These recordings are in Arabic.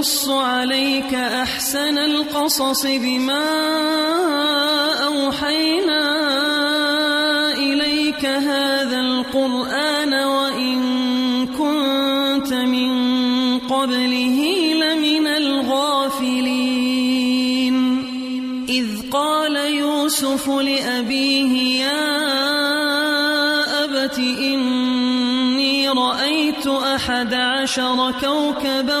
نقص عليك أحسن القصص بما أوحينا إليك هذا القرآن وإن كنت من قبله لمن الغافلين. إذ قال يوسف لأبيه يا أبت إني رأيت أحد عشر كوكبا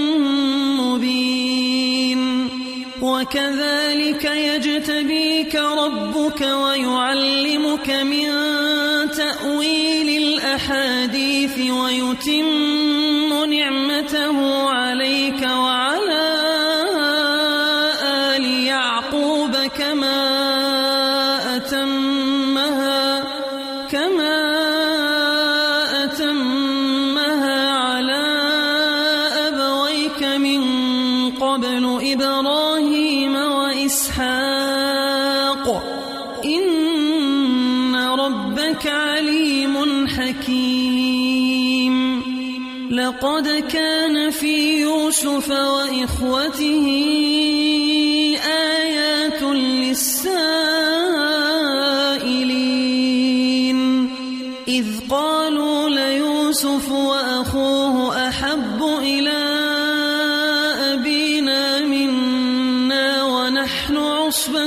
وكذلك يجتبيك ربك ويعلمك من تأويل الأحاديث ويتم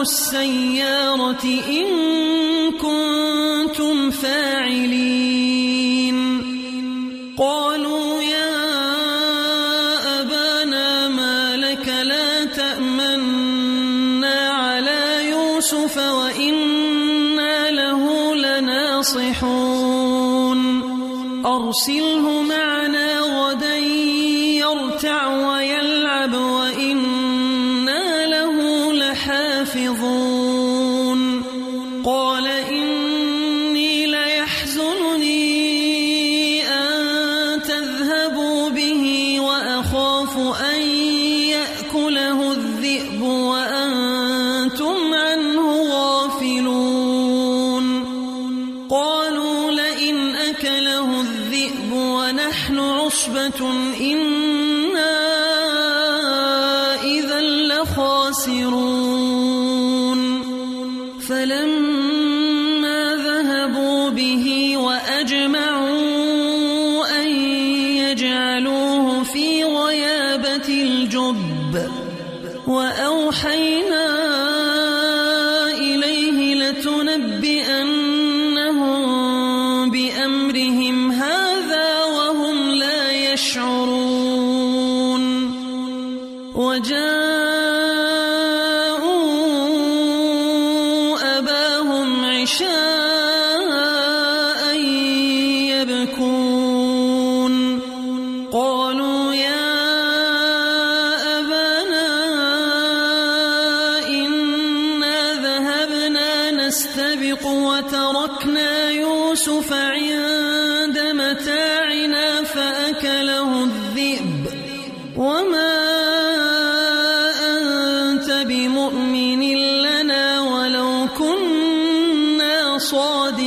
السيارة إن وأخاف أن يأكله الذئب وأنتم عنه غافلون. قالوا لئن أكله الذئب ونحن عصبة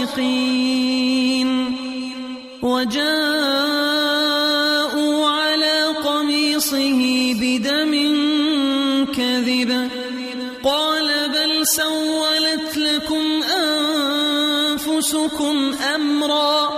صادقين. وجاءوا على قميصه بدم كذب. قال بل سولت لكم أنفسكم أمرا.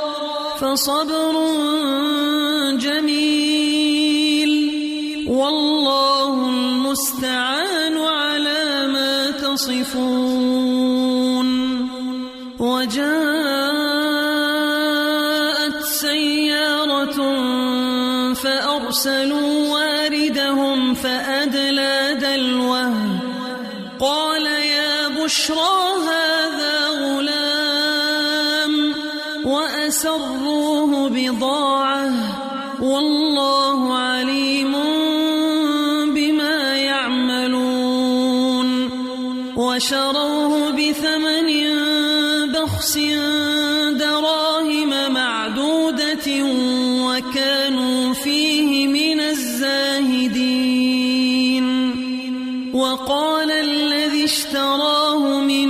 اشتراه من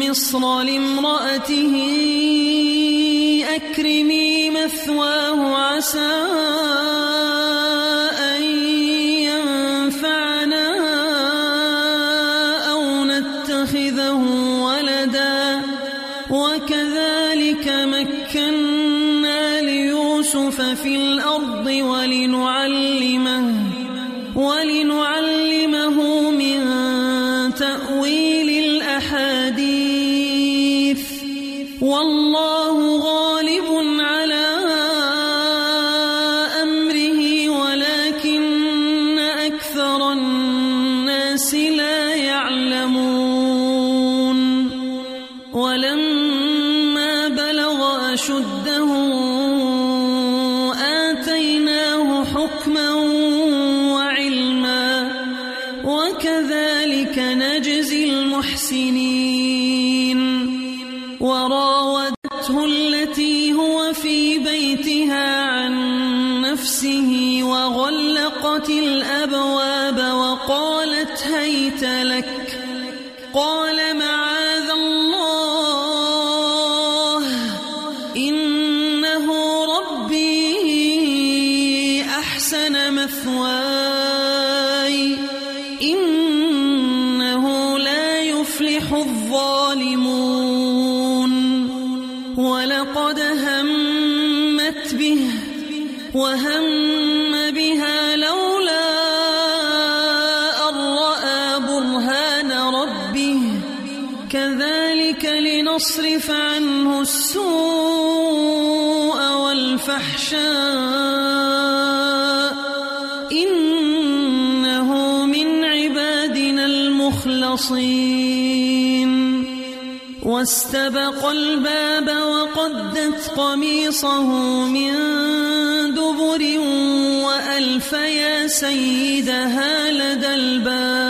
مصر لامرأته. أكرمي مثواه عسى. المخلصين واستبق الباب وقدت قميصه من دبر وألف يا سيدها لدى الباب.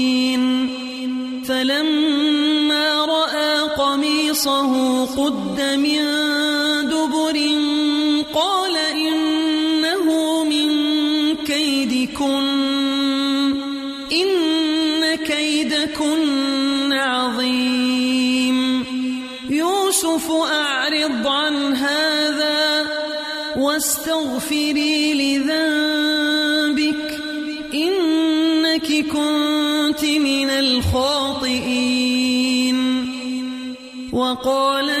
قد من دبر قال إنه من كيدكن إن كيدكن عظيم. يوسف أعرض عن هذا واستغفري لذنبك إن إني كنت من الخاطئين. وقال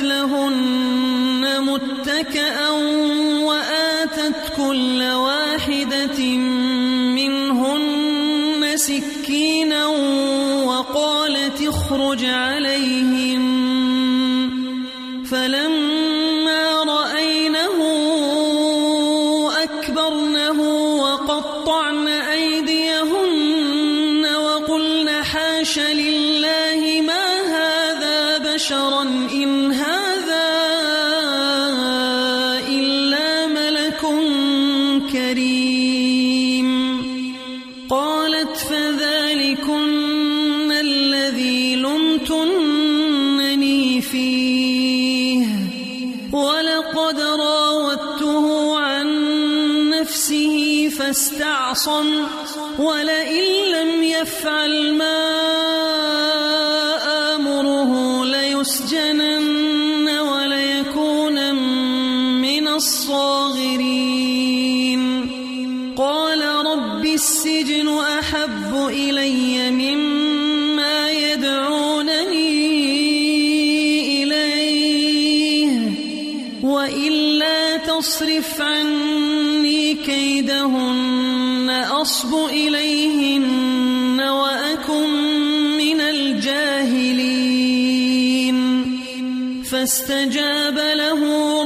لهن متكأ وآتت كل واحدة منهن سكينا وقالت اخرج عليهم فاستعصم فاستجاب له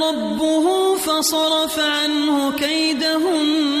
ربه فصرف عنه كيدهن.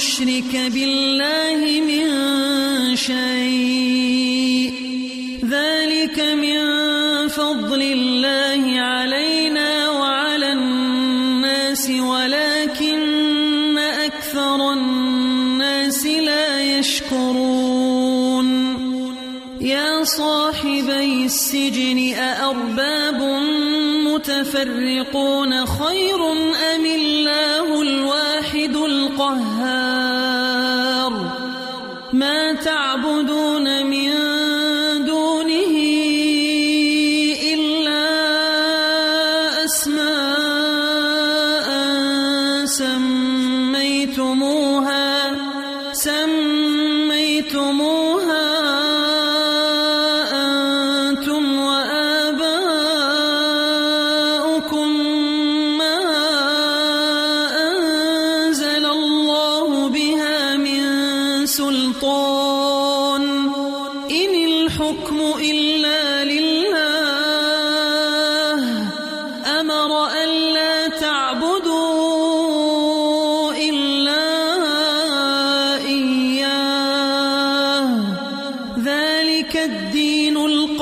نشرك بالله من شيء. ذلك من فضل الله علينا وعلى الناس ولكن أكثر الناس لا يشكرون. يا صاحبي السجن أأرباب متفرقون؟ خير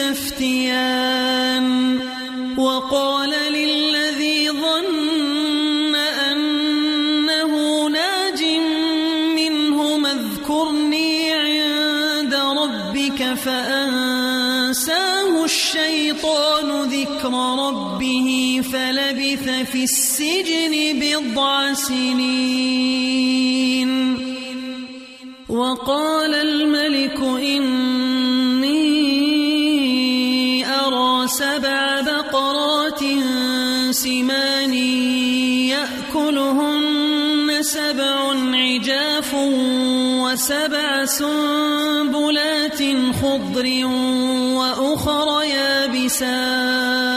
فيه تستفتيان وقال للذي ظن أنه ناج منهما اذكرني عند ربك فأنساه الشيطان ذكر ربه فلبث في السجن بضع سنين. وقال الملك إني سنبلات خضر وأخر يابسات.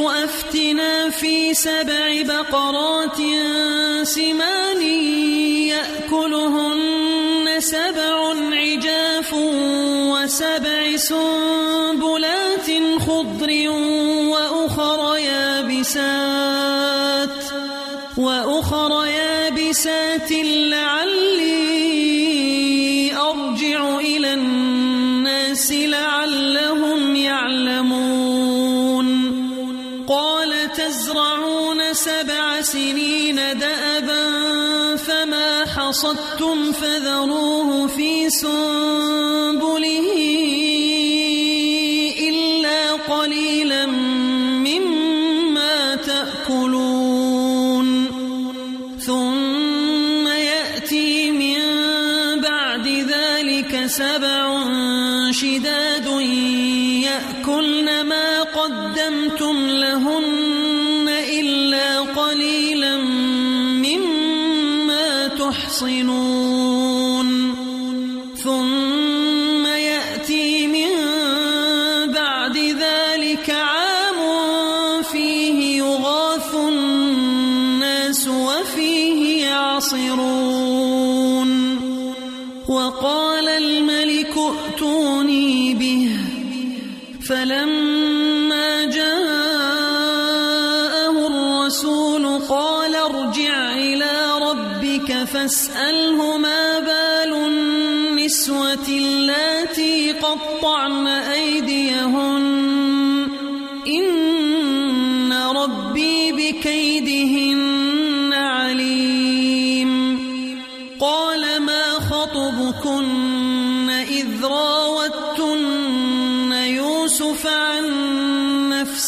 أفتنا في سبع بقرات سمان يأكلهن سبع عجاف وسبع سنبلات خضر وأخر يابسات وأخر يابسات لعلي سبع سنين دأبا فما حصدتم فذروه في سنبله. تحصنون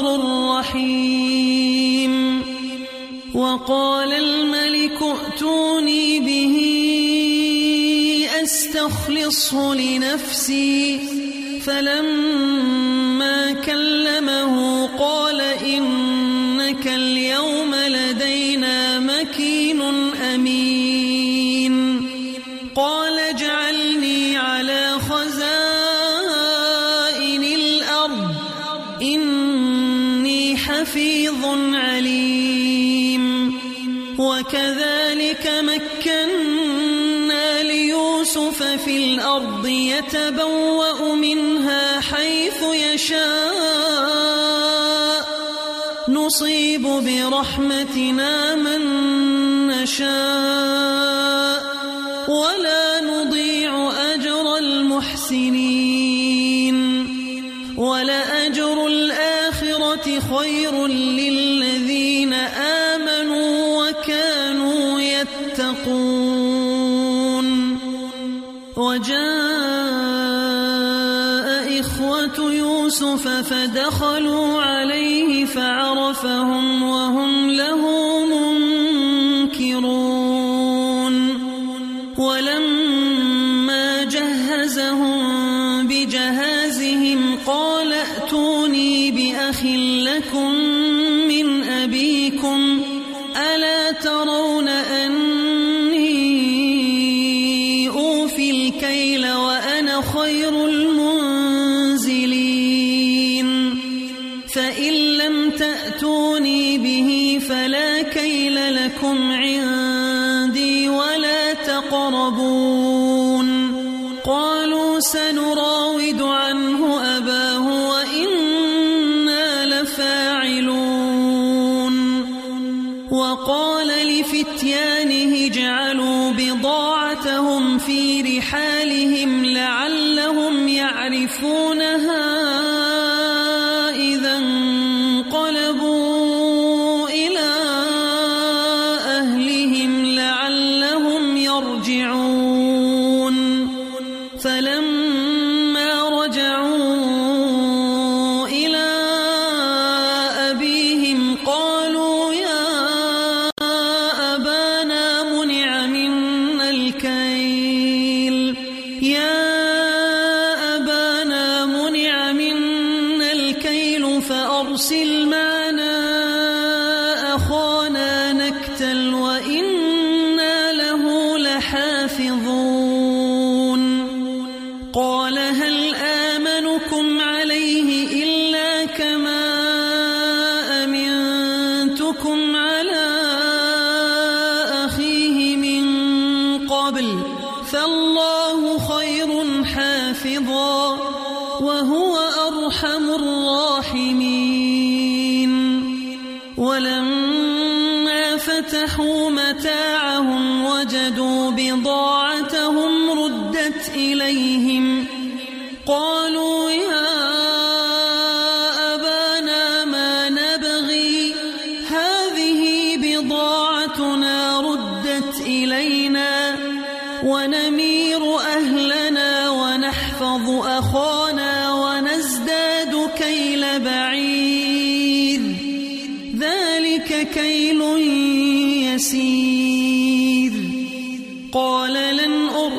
غفور رحيم. وقال الملك ائتوني به أستخلصه لنفسي. فلما كلم الأرض يتبوأ منها حيث يشاء. نصيب برحمتنا من نشاء. خلفهم وهم له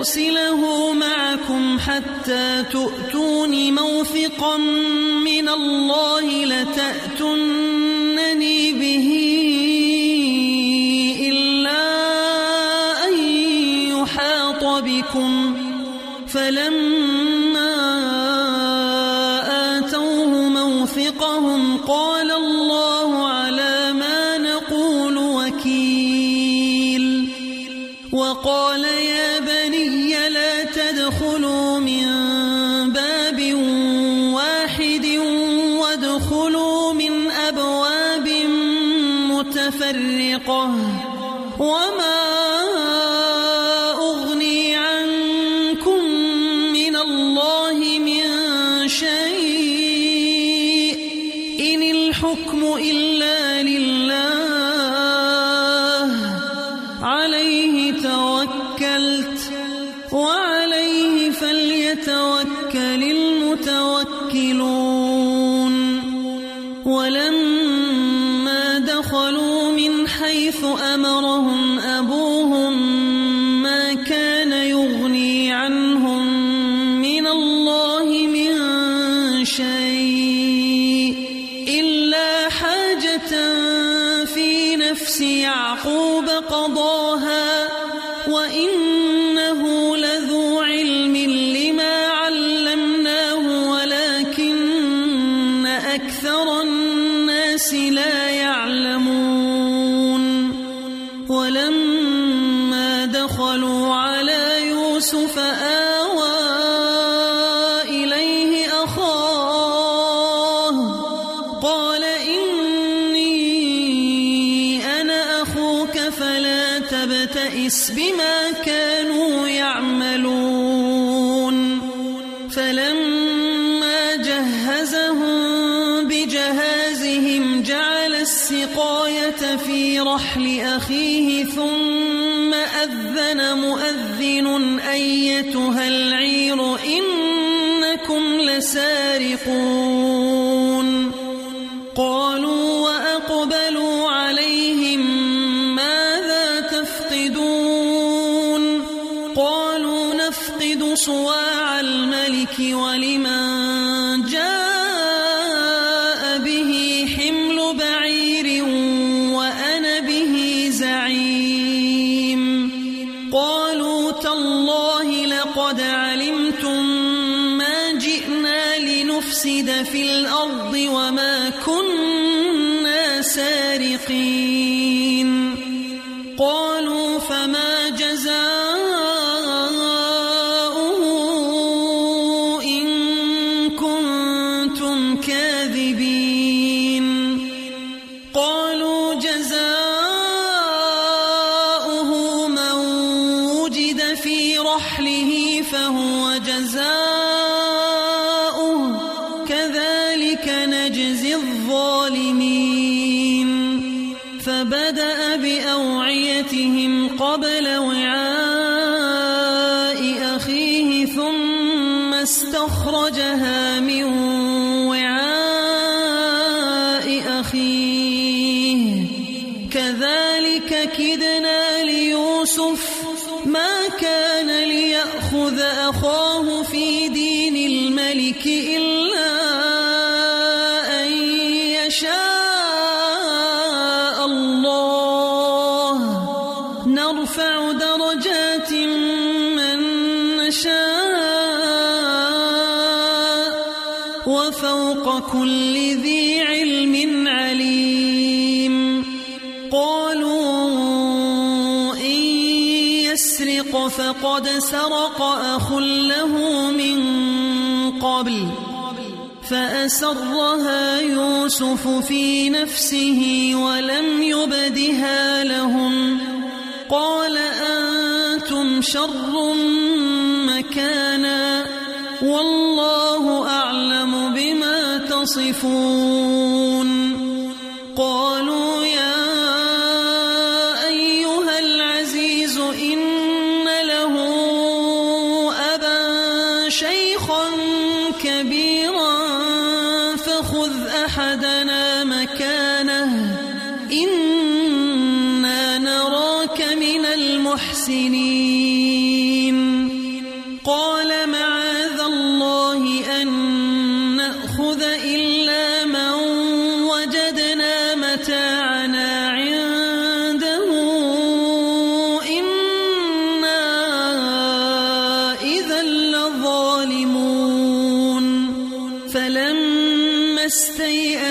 أرسله معكم حتى تؤتون موثقا من الله لتأتون أسرها يوسف في نفسه ولم يبدها لهم. قال أنتم شر مكانا والله أعلم بما تصفون.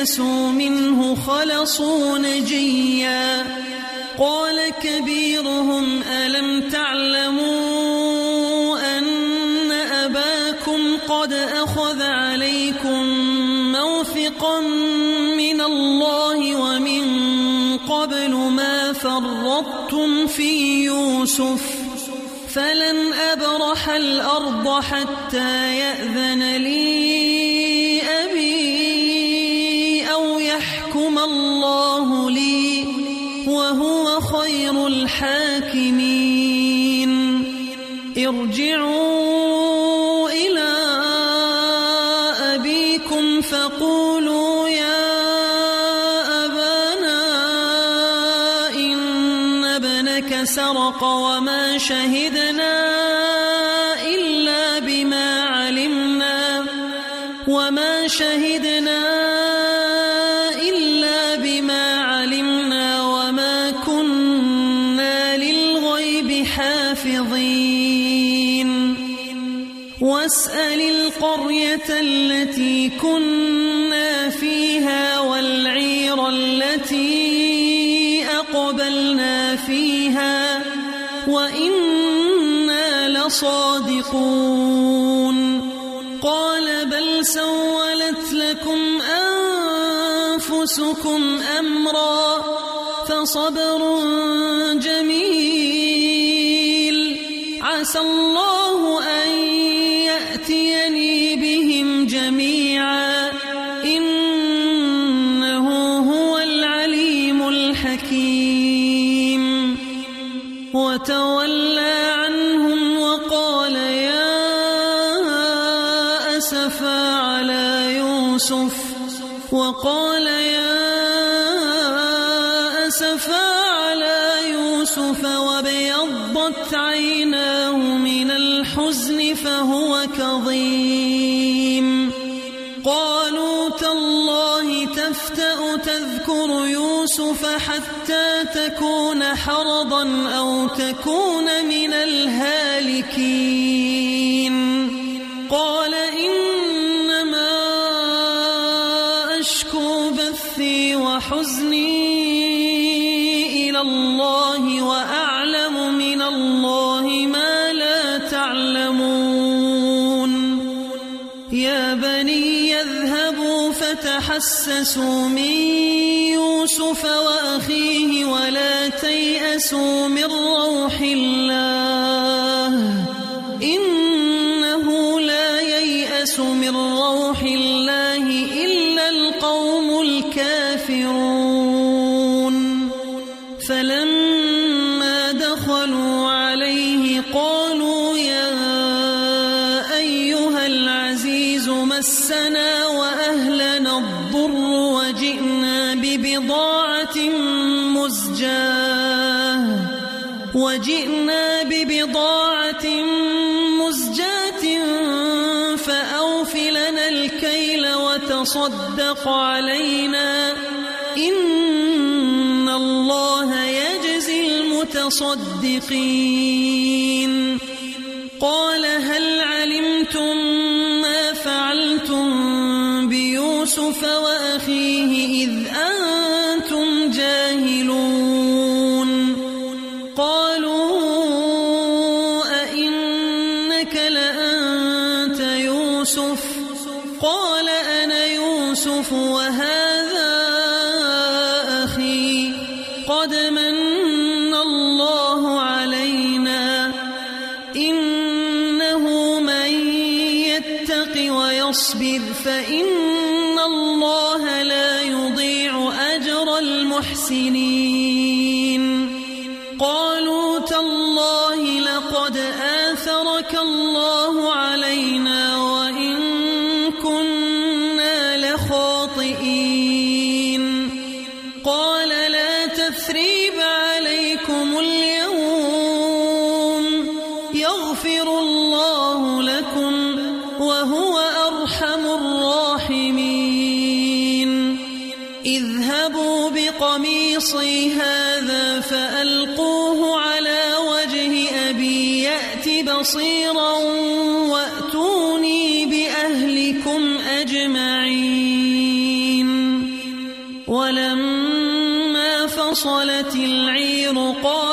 لبسوا منه خلصوا نجيا. قال كبيرهم ألم تعلموا أن أباكم قد أخذ عليكم موثقا من الله ومن قبل ما فرطتم في يوسف؟ فلن أبرح الأرض حتى يأذن لي شهدنا إلا بما علمنا وما شهدنا إلا بما علمنا وما كنا للغيب حافظين. واسأل القرية التي كنا فيها والعير التي أقبلنا فيها وإنا لصادقون قال بل سولت لكم أنفسكم أمرا فصبر جميل عسى الله يوسف حتى تكون حرضا أو تكون من الهالكين. قال إنما أشكو بثي وحزني إلى الله وأعلم من الله ما لا تعلمون. يا بني يذهبوا فتحسسوا من يوسف وأخيه ولا تيأسوا من روح الله. وتصدق علينا. إن الله يجزي المتصدقين. قال هل علمتم ما فعلتم بيوسف وأخيه إذ أنتم يأت بصيرا وأتوني بأهلكم أجمعين. ولما فصلت العير قال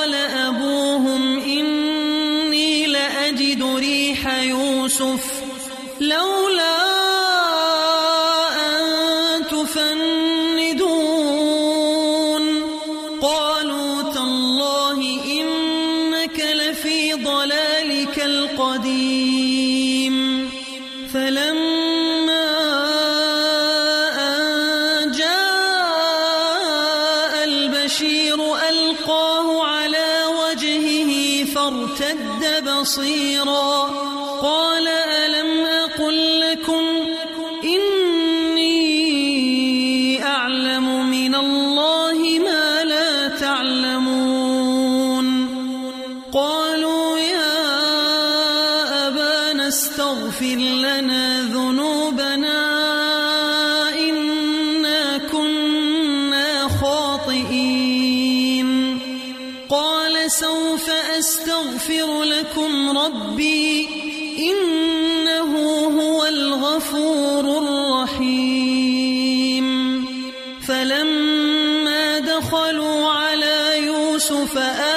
فآمنوا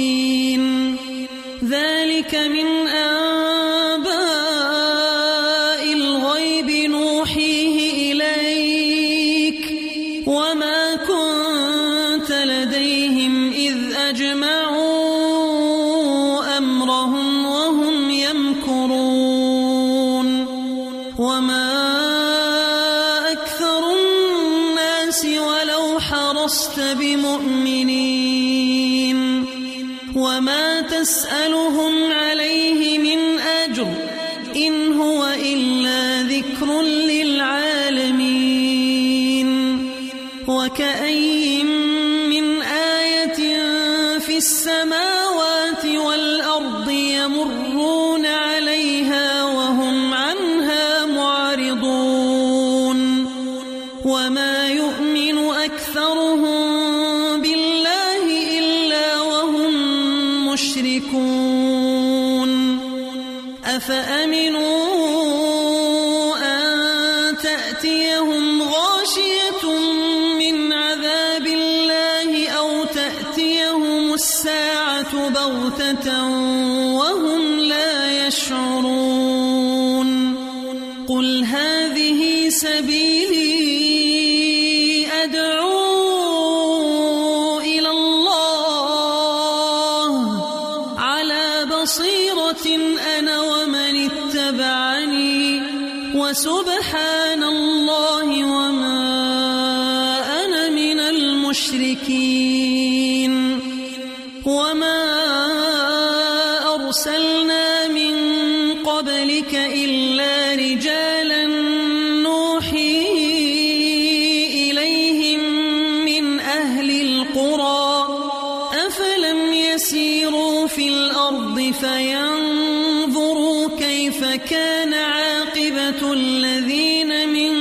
كان عاقبة الذين من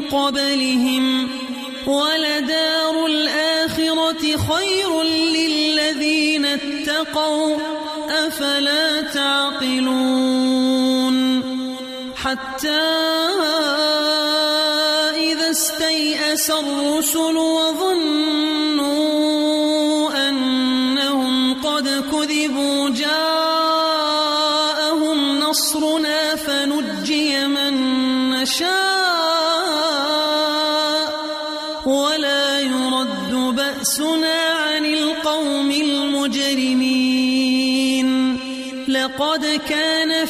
قبلهم ولدار الآخرة خير للذين اتقوا أفلا تعقلون حتى إذا استيأس الرسل وظنوا